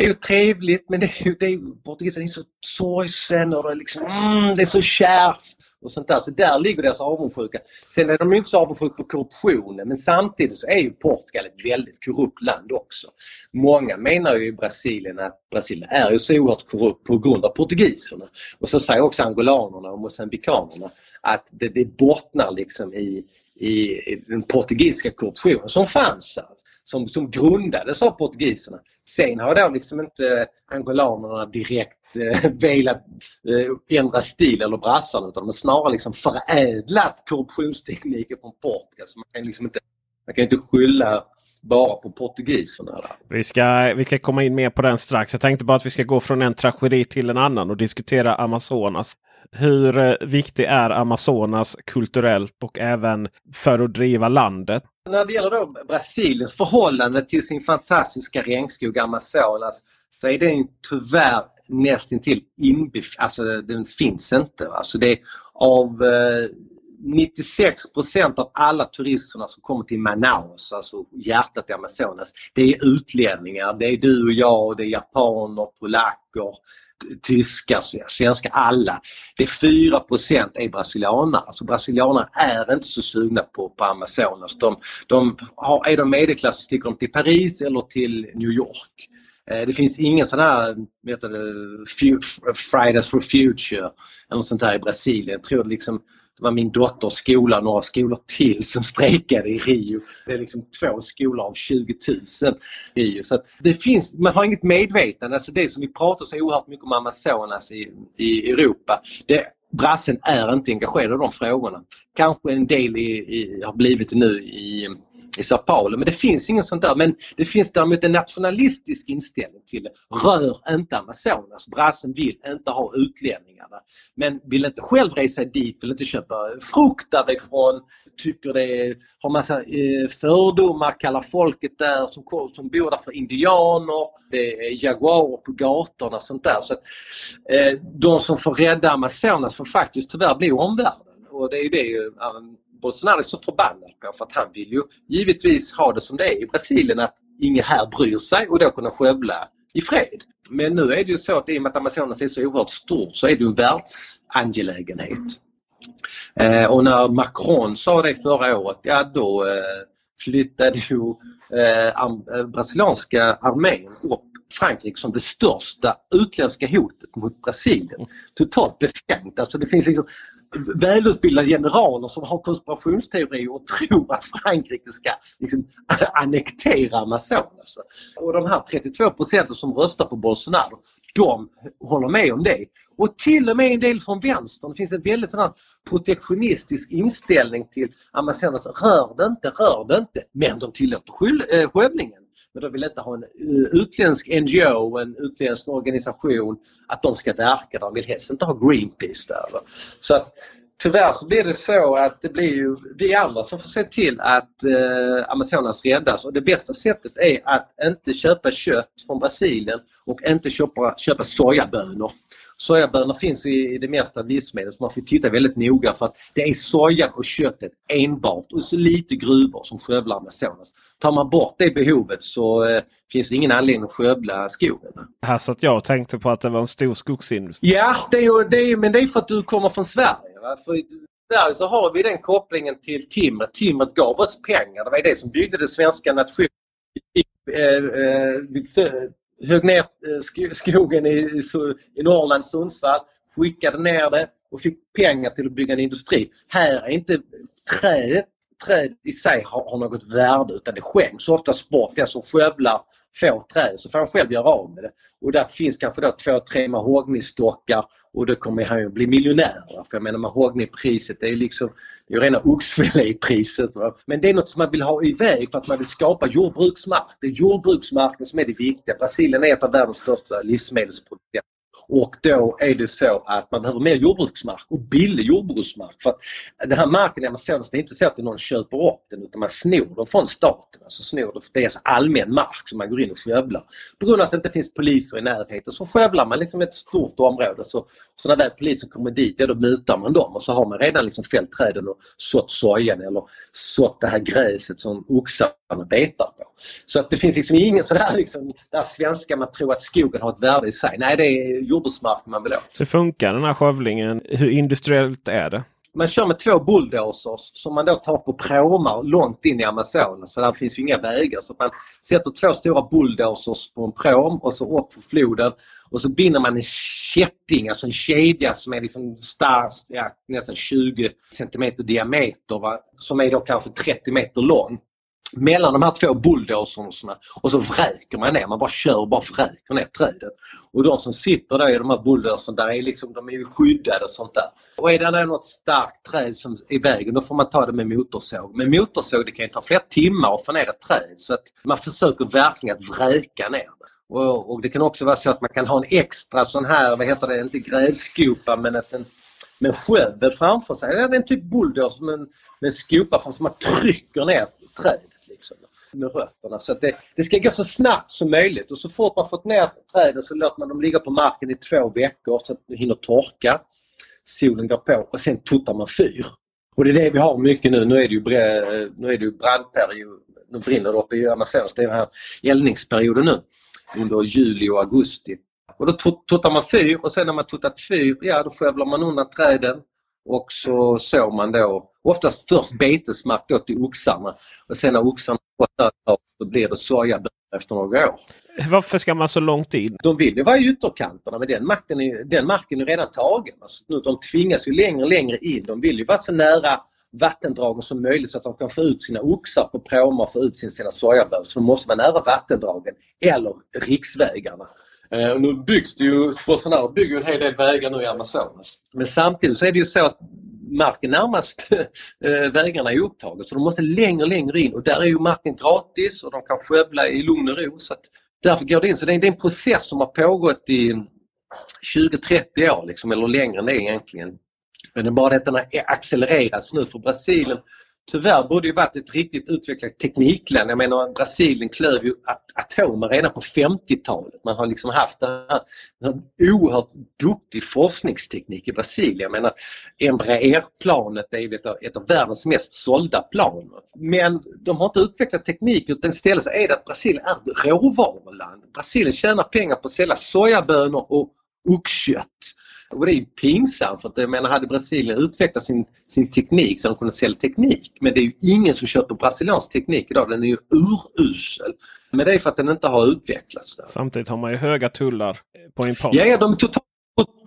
är ju trevligt men det är ju, det är, portugisen är så sorgsen och det är, liksom, mm, det är så kärvt och sånt där. Så där ligger deras avundsjuka. Sen är de ju inte så avundsjuka på korruptionen men samtidigt så är ju Portugal ett väldigt korrupt land också. Många menar ju i Brasilien att Brasilien är ju så oerhört korrupt på grund av portugiserna. Och så säger också angolanerna och mosambikanerna att det, det bottnar liksom i, i den portugisiska korruptionen som fanns här, som, som grundades av portugiserna. Sen har då liksom inte angolanerna direkt eh, velat eh, ändra stil eller brassarna utan de har snarare liksom förädlat korruptionstekniker från Portugal. Så man kan liksom inte, man kan inte skylla bara på portugiserna. Vi ska, vi ska komma in mer på den strax. Jag tänkte bara att vi ska gå från en tragedi till en annan och diskutera Amazonas. Hur eh, viktig är Amazonas kulturellt och även för att driva landet? När det gäller då Brasiliens förhållande till sin fantastiska regnskog Amazonas så är den tyvärr nästintill inbeff... Alltså den finns inte. Alltså det är av eh, 96% av alla turisterna som kommer till Manaus, alltså hjärtat i Amazonas, det är utlänningar. Det är du och jag, det är japaner, polacker, tyskar, svenskar, alla. Det är 4 är brasilianare. Alltså brasilianare är inte så sugna på, på Amazonas. De, de har, är de medelklass så sticker de till Paris eller till New York. Eh, det finns ingen sån här vet du, Fridays for Future eller sånt där i Brasilien. Jag tror liksom var min dotters skola och några skolor till som strejkade i Rio. Det är liksom två skolor av 20 000 i Rio. Så det finns, man har inget medvetande. Alltså det som vi pratar så oerhört mycket om Amazonas i, i Europa. Det, brassen är inte engagerad i de frågorna. Kanske en del i, i, har blivit det nu i i Sao Paulo. Men det finns inget sånt där. Men det finns däremot en nationalistisk inställning till det. Rör inte Amazonas. Brassen vill inte ha utlänningarna. Men vill inte själv resa dit, vill inte köpa frukt därifrån. Tycker det har massa eh, fördomar, kallar folket där som, som bor där för indianer. Det är jaguarer på gatorna och sånt där. Så att, eh, de som får rädda Amazonas får faktiskt tyvärr bli omvärlden. Och det är det um, Bolsonaro är så förbannad på för att han vill ju givetvis ha det som det är i Brasilien att ingen här bryr sig och då kunna skövla i fred. Men nu är det ju så att i och med att Amazonas är så oerhört stort så är det ju en världsangelägenhet. Eh, och när Macron sa det förra året, ja då eh, flyttade ju eh, eh brasilianska armén upp Frankrike som det största utländska hotet mot Brasilien. Totalt befängt. Alltså det finns liksom välutbildade generaler som har konspirationsteorier och tror att Frankrike ska liksom, annektera Amazonas. Och de här 32 procenten som röstar på Bolsonaro, de håller med om det. Och till och med en del från vänstern. Det finns en väldigt sån protektionistisk inställning till Amazonas. Rör det inte, rör det inte. Men de tillåter eh, skövlingen men de vill inte ha en utländsk NGO, en utländsk organisation, att de ska verka där. De vill helst inte ha Greenpeace där. Så att tyvärr så blir det så att det blir ju vi andra som får se till att eh, Amazonas räddas och det bästa sättet är att inte köpa kött från Brasilien och inte köpa, köpa sojabönor. Sojabönor finns i det mesta livsmedel så man får titta väldigt noga för att det är sojan och köttet enbart och så lite gruvor som skövlar Amazonas. Tar man bort det behovet så eh, finns det ingen anledning att skövla skogen. Här satt jag och tänkte på att det var en stor skogsindustri. Ja, det är, det är, men det är för att du kommer från Sverige. Va? För i Sverige så har vi den kopplingen till timret. Timret gav oss pengar. Det var det som byggde den svenska nationen. Vi, eh, eh, högg ner eh, skogen i, i Norrland, Sundsvall, skickade ner det och fick pengar till att bygga en industri. Här är inte träet träd i sig har, har något värde utan det skänks oftast bort. Den som skövlar får träd så får han själv göra av med det. Och där finns kanske då två, tre mahognystockar och då kommer han ju bli miljonär. För jag menar mahognypriset det är liksom det är rena oxfilépriset. Men det är något som man vill ha iväg för att man vill skapa jordbruksmark. Det är jordbruksmarken som är det viktiga. Brasilien är ett av världens största livsmedelsproducenter. Och då är det så att man behöver mer jordbruksmark och billig jordbruksmark. För att den här marken i Amazonas, det är inte så att någon köper upp den utan man snor den från staten. Alltså snor det, det är alltså allmän mark som man går in och skövlar. På grund av att det inte finns poliser i närheten så skövlar man liksom ett stort område. Så, så när väl polisen kommer dit, ja, då mutar man dem och så har man redan liksom fällt träden och sått sojan eller sått det här gräset som oxarna betar på. Så att det finns liksom ingen sådär liksom, där svenska man tror att skogen har ett värde i sig. Nej, det är jordbruksmark man vill åt. Hur funkar den här skövlingen? Hur industriellt är det? Man kör med två bulldozers som man då tar på pråmar långt in i Amazonas för där finns ju inga vägar. Så man sätter två stora bulldozers på en pråm och så upp för floden och så binder man en kätting, alltså en kedja som är liksom stark, ja, nästan 20 cm diameter va? som är då kanske 30 meter lång mellan de här två bulldozerna och så vräker man ner, man bara kör och bara vräker ner träden. Och de som sitter där i de här bulldozerna, där är liksom, de är ju skyddade och sånt där. Och är det något starkt träd som är i vägen då får man ta det med motorsåg. Med motorsåg det kan ju ta flera timmar att få ner ett träd så att man försöker verkligen att vräka ner det. Och, och det kan också vara så att man kan ha en extra sån här, vad heter det, inte grävskopa men att en med skövel framför sig. Det är en typ bulldozer med en, skopa som man trycker ner liksom, med rötterna. Så det, det, ska gå så snabbt som möjligt och så fort man fått ner träden så låter man dem ligga på marken i två veckor så att de hinner torka. Solen går på och sen tuttar man fyr. Och det är det vi har mycket nu. Nu är det ju, eh, nu är det ju brandperiod. Nu brinner det uppe i Amazonas. Det är den här eldningsperioden nu under juli och augusti. Och då tuttar man fyr och sen när man tuttat fyr, ja då skövlar man undan träden och så sår man då oftast först betesmark då till oxarna och sen när oxarna fått så blir det sojabönor efter några år. Varför ska man så långt in? De vill ju vara i ytterkanterna men den, makten är, den marken är redan tagen. Alltså, nu, de tvingas ju längre och längre in. De vill ju vara så nära vattendragen som möjligt så att de kan få ut sina oxar på pråmar och få ut sina sojabönor. Så de måste vara nära vattendragen eller riksvägarna. Eh, nu byggs det ju, Bolsonaro bygger en hel del vägar nu i Amazonas. Men samtidigt så är det ju så att marken närmast eh, vägarna är upptaget så de måste längre och längre in och där är ju marken gratis och de kan skövla i lugn och ro. Så att därför går det in. Så det är, en process som har pågått i 20-30 år liksom, eller längre än det egentligen. Men det är bara det att den har accelererats nu för Brasilien tyvärr borde ju varit ett riktigt utvecklat teknikland. Jag menar Brasilien klöv ju atomer redan på 50-talet. Man har liksom haft en oerhört duktig forskningsteknik i Brasilien. Jag menar Embraer-planet är ju ett av, ett av världens mest sålda plan. Men de har inte utvecklat teknik utan istället så är det att Brasilien är ett råvaruland. Brasilien tjänar pengar på att sälja sojabönor och oxkött. Och det är pinsamt för att jag menar hade Brasilien utvecklat sin, sin teknik så de kunde sälja teknik. Men det är ju ingen som köper brasiliansk teknik idag. Den är ju urusel. Men det är för att den inte har utvecklats. Där. Samtidigt har man ju höga tullar på import. Ja, ja de är totalt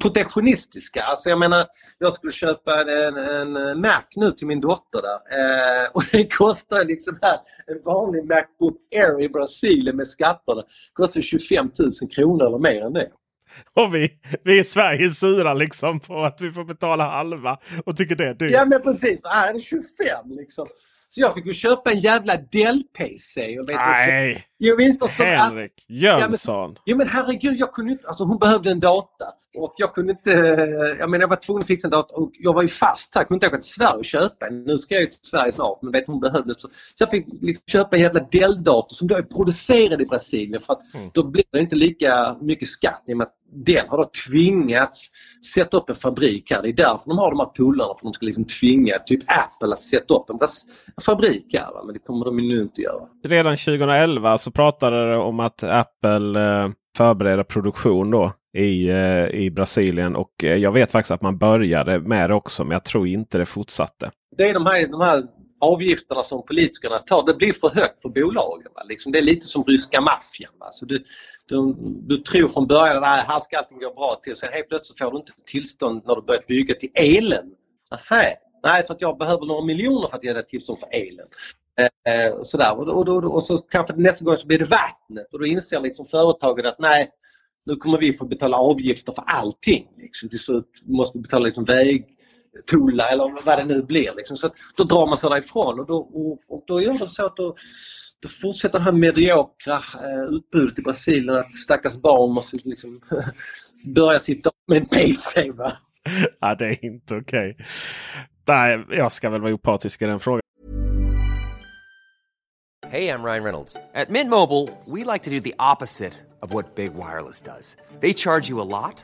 protektionistiska. Alltså jag menar, jag skulle köpa en, en Mac nu till min dotter där eh, och den kostar liksom här, en vanlig Macbook Air i Brasilien med skatterna kostar 25 000 kronor eller mer än det. Och vi, vi i Sverige sura liksom på att vi får betala halva och tycker det är dyrt. Ja men precis, här är det 25 liksom. Så jag fick ju köpa en jävla Dell-PC. Nej! Jo, visst, så, Henrik Jönsson! Ja, men, ja men herregud, jag kunde inte, alltså hon behövde en data. Och jag kunde inte, jag menar jag var tvungen att fixa en dator och jag var ju fast här, jag kunde inte åka till Sverige och köpa en. Nu ska jag ju till Sverige snart men vet hon behövde så. Så jag fick liksom köpa en jävla Dell-dator som då är producerad i Brasilien för att mm. då blir det inte lika mycket skatt i och med att Dell har då tvingats sätta upp en fabrik här. Det är därför de har de här tullarna för de ska liksom tvinga typ Apple att sätta upp en, fabrik här. Va? Men det kommer de nu inte göra. Redan 2011 så pratade det om att Apple eh, förbereder produktion då i, eh, i Brasilien. Och eh, jag vet faktiskt att man började med det också men jag tror inte det fortsatte. Det är de här, de här avgifterna som politikerna tar. Det blir för högt för bolagen. Va? Liksom, det är lite som ryska maffian. Va? Så du, du, du tror från början att här ska allting gå bra till. Sen helt plötsligt får du inte tillstånd när du börjat bygga till elen. Aha, nej, för att jag behöver några miljoner för att ge dig tillstånd för elen. Eh, eh sådär. Och, och, då, och, så kanske nästa gång så blir det vattnet och då inser liksom företaget att nej, nu kommer vi få betala avgifter för allting. Liksom. Till slut måste vi betala liksom väg, Tula eller vad det nu blir. Liksom. Så då drar man sig därifrån och då, och, och då gör det så att då, då fortsätter det här mediokra eh, utbudet i Brasilien att stackars barn måste liksom börja sitt dag med en PC. Va? ja, det är inte okej. Okay. Nej, jag ska väl vara opartisk i den frågan. Hej, jag Ryan Reynolds. At Mint Mobile, we like to do the opposite of what Big Wireless does. They charge you a lot,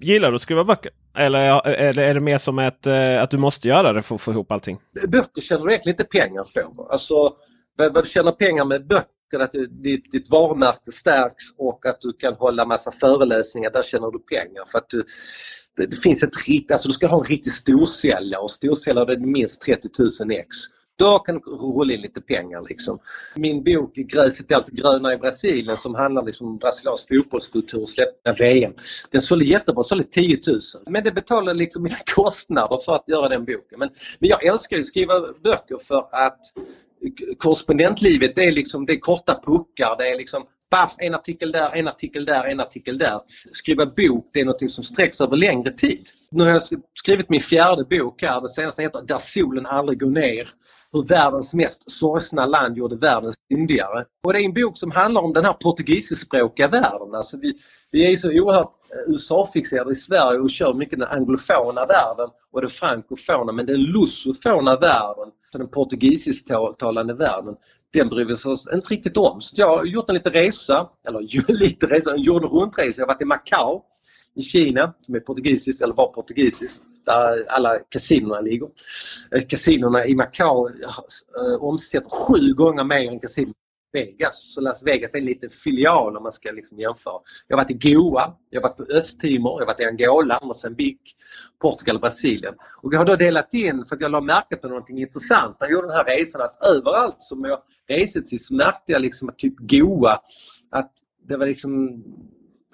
Gillar du att skriva böcker? Eller är det mer som ett, eh, att du måste göra det för att få ihop allting? Böcker tjänar du egentligen inte pengar på. Alltså, vad du tjänar pengar med böcker att ditt, ditt varumärke stärks och att du kan hålla massa föreläsningar, där tjänar du pengar. För att du, det, det, finns ett riktigt, alltså du ska ha en riktig storsäljare och storsäljare är minst 30 000 ex. Då kan du rulla in lite pengar liksom. Min bok Gräset är alltid gröna i Brasilien som handlar liksom om brasiliansk fotbollskultur och släppta VM. Den sålde jättebra, sålde 10 000. Men det betalade liksom mina kostnader för att göra den boken. Men, men jag älskar att skriva böcker för att korrespondentlivet det är liksom det är korta puckar. Det är liksom Baff, en artikel där, en artikel där, en artikel där. Skriva bok det är något som sträcks över längre tid. Nu har jag skrivit min fjärde bok här, den senaste heter Där solen aldrig går ner hur världens mest sorgsna land gjorde världen syndigare. Och det är en bok som handlar om den här portugisiskspråkiga världen. Alltså vi, vi är så oerhört eh, USA-fixerade i Sverige och kör mycket den anglofona världen och den frankofona men den lusofona världen, den portugisisktalande världen, den bryr vi oss inte riktigt om. Så jag har gjort en liten resa, eller lite resa, en jorden runt-resa. Jag har varit i Macao i Kina som är portugisiskt eller var portugisiskt där alla kasinona ligger. Eh, kasinona i Macao eh, omsätter sju gånger mer än kasinona i Vegas. Så Las Vegas är en liten filial om man ska liksom jämföra. Jag har varit i Goa, jag har varit på Östtimor, jag har varit i Angola, Moçambique, Portugal och Brasilien. Och jag har då delat in, för att jag la märke till någonting intressant när jag gjorde den här resan, att överallt som jag reste till så märkte jag liksom att typ Goa, att det var liksom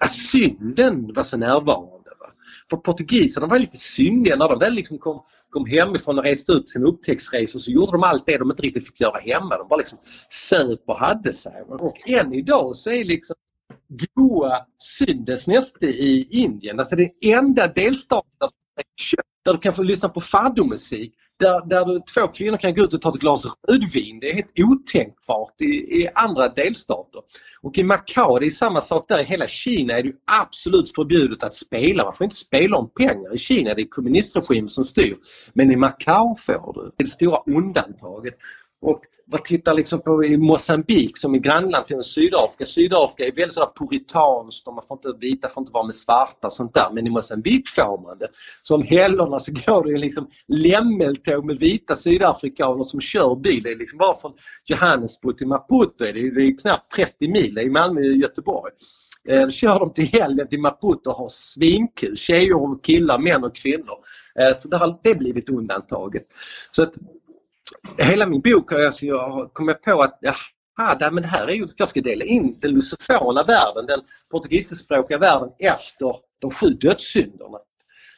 att synden var så närvarande. Va? För portugiserna var lite syndiga när de väl liksom kom, kom hemifrån och reste ut sina upptäcktsresor så gjorde de allt det de inte riktigt fick göra hemma. De bara liksom söp och hade sig. Och än idag så är liksom Goa syndens näste i Indien. Alltså den enda delstaten där du kan få lyssna på fado-musik där, där två kvinnor kan gå ut och ta ett glas rödvin. Det är helt otänkbart i, i andra delstater. Och i Macao, det är samma sak där. I hela Kina är det absolut förbjudet att spela. Man får inte spela om pengar i Kina. Det är kommunistregimen som styr. Men i Macao får du. Det är det stora undantaget. Och man tittar liksom på i Mosambik som är grannland till Sydafrika. Sydafrika är väldigt sådär puritanskt och man får inte, vita får inte vara med svarta och sånt där. Men i Mosambik får man det. Som helgerna så går det liksom lämmeltåg med vita sydafrikaner som kör bil. Det är liksom bara från Johannesburg till Maputo. Det är, det är knappt 30 mil. Det är Malmö och Göteborg. Eh, kör de till helgen till Maputo och har svinkul. Tjejer och killar, män och kvinnor. Eh, så det har det blivit undantaget. Så att hela min bok har jag, jag kommit på att jaha, ah, men det här är ju, jag ska dela in den lusofona världen, den portugisiskspråkiga världen efter de sju dödssynderna.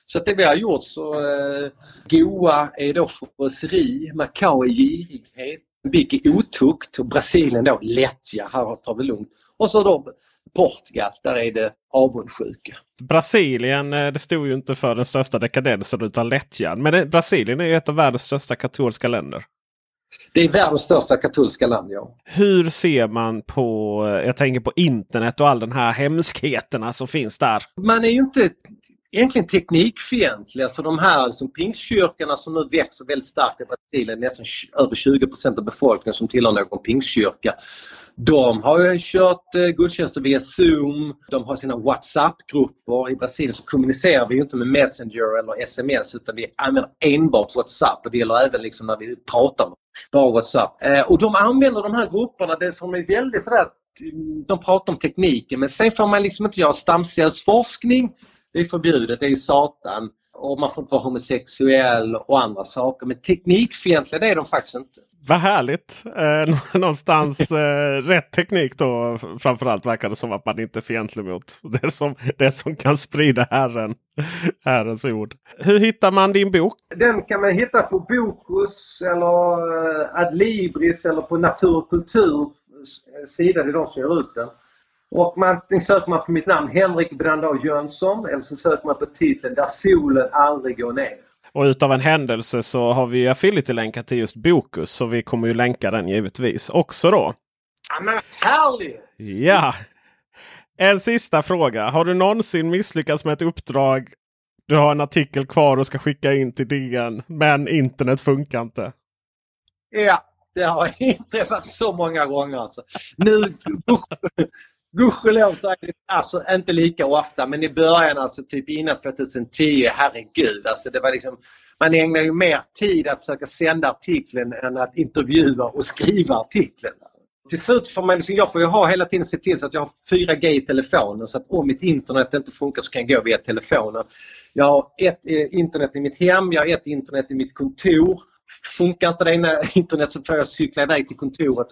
Så att det vi har gjort så eh, Goa är då frosseri, Macao är girighet, Bic är otukt och Brasilien då lättja, här tar vi lugnt. Och så då Portugal, där är det avundsjuka. Brasilien, eh, det stod ju inte för den största dekadensen utan lättjan. Men det, Brasilien är ju ett av världens största katolska länder. Det är världens största katolska land, ja. Hur ser man på, eh, jag tänker på internet och all den här hemskheterna som finns där? Man är ju inte egentligen teknikfientliga. Så de här liksom, pingstkyrkorna som nu växer väldigt starkt i Brasilien, nästan över 20% av befolkningen som tillhör någon pingstkyrka. De har ju kört eh, gudstjänster via Zoom, de har sina WhatsApp-grupper. I Brasilien så kommunicerar vi inte med Messenger eller sms utan vi använder enbart WhatsApp och det gäller även liksom när vi pratar bara WhatsApp. Eh, och de använder de här grupperna, det som är väldigt sådär mm, de pratar om tekniken men sen får man liksom inte göra stamcellsforskning det är förbjudet, det är satan och man får inte vara homosexuell och andra saker. Men teknikfientliga det är de faktiskt inte. Vad härligt! Eh, någonstans eh, rätt teknik då framförallt verkar det som att man inte är fientlig mot. Det som, det som kan sprida Herren, Herrens ord. Hur hittar man din bok? Den kan man hitta på Bokus eller eh, Adlibris eller på Natur och kultur sida. Det är de som gör ut den. Och man, söker man på mitt namn Henrik Brandao Jönsson eller så söker man på titeln Där solen aldrig går ner. Och utav en händelse så har vi affiliate-länkar till just Bokus. Så vi kommer ju länka den givetvis också då. Ja, men härligt! Ja! En sista fråga. Har du någonsin misslyckats med ett uppdrag? Du har en artikel kvar och ska skicka in till DN men internet funkar inte. Ja, det har inträffat så många gånger. Alltså. Nu, Gudskelov så är det alltså inte lika ofta men i början alltså typ innan 2010, herregud alltså det var liksom man ägnar ju mer tid att försöka sända artikeln än att intervjua och skriva artikeln. Till slut får man liksom, jag får ju ha hela tiden se till så att jag har 4G i telefonen så att om mitt internet inte funkar så kan jag gå via telefonen. Jag har ett eh, internet i mitt hem, jag har ett internet i mitt kontor Funkar inte det ena internet så får jag cykla iväg till kontoret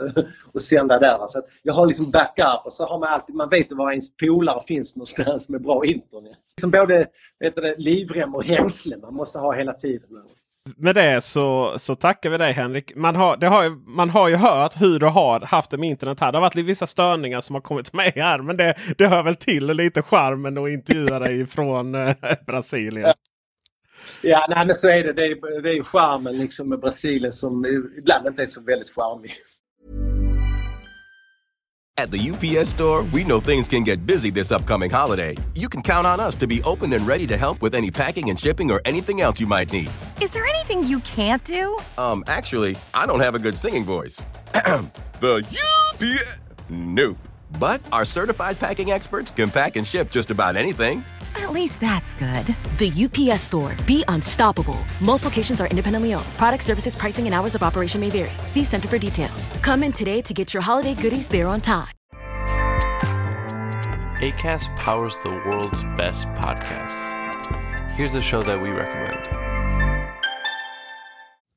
och sända där. Så jag har liksom backup och så har man alltid, man vet var ens polare finns någonstans med bra internet. Liksom både vet du, livrem och hängslen man måste ha hela tiden. Med det så, så tackar vi dig Henrik. Man har, det har, man har ju hört hur du har haft det med internet här. Det har varit vissa störningar som har kommit med här. Men det, det hör väl till lite charmen att intervjua dig från eh, Brasilien. Ja, nej, men så är det. Det är, det är charmen liksom med Brasilien som ibland inte är så väldigt charmig. At the UPS store, we know things can get busy this upcoming holiday. You can count on us to be open and ready to help with any packing and shipping or anything else you might need. Is there anything you can't do? Um, actually, I don't have a good singing voice. the UPS. Nope. But our certified packing experts can pack and ship just about anything. At least that's good. The UPS store. Be unstoppable. Most locations are independently owned. Product services, pricing, and hours of operation may vary. See Center for details. Come in today to get your holiday goodies there on time. ACAST powers the world's best podcasts. Here's a show that we recommend.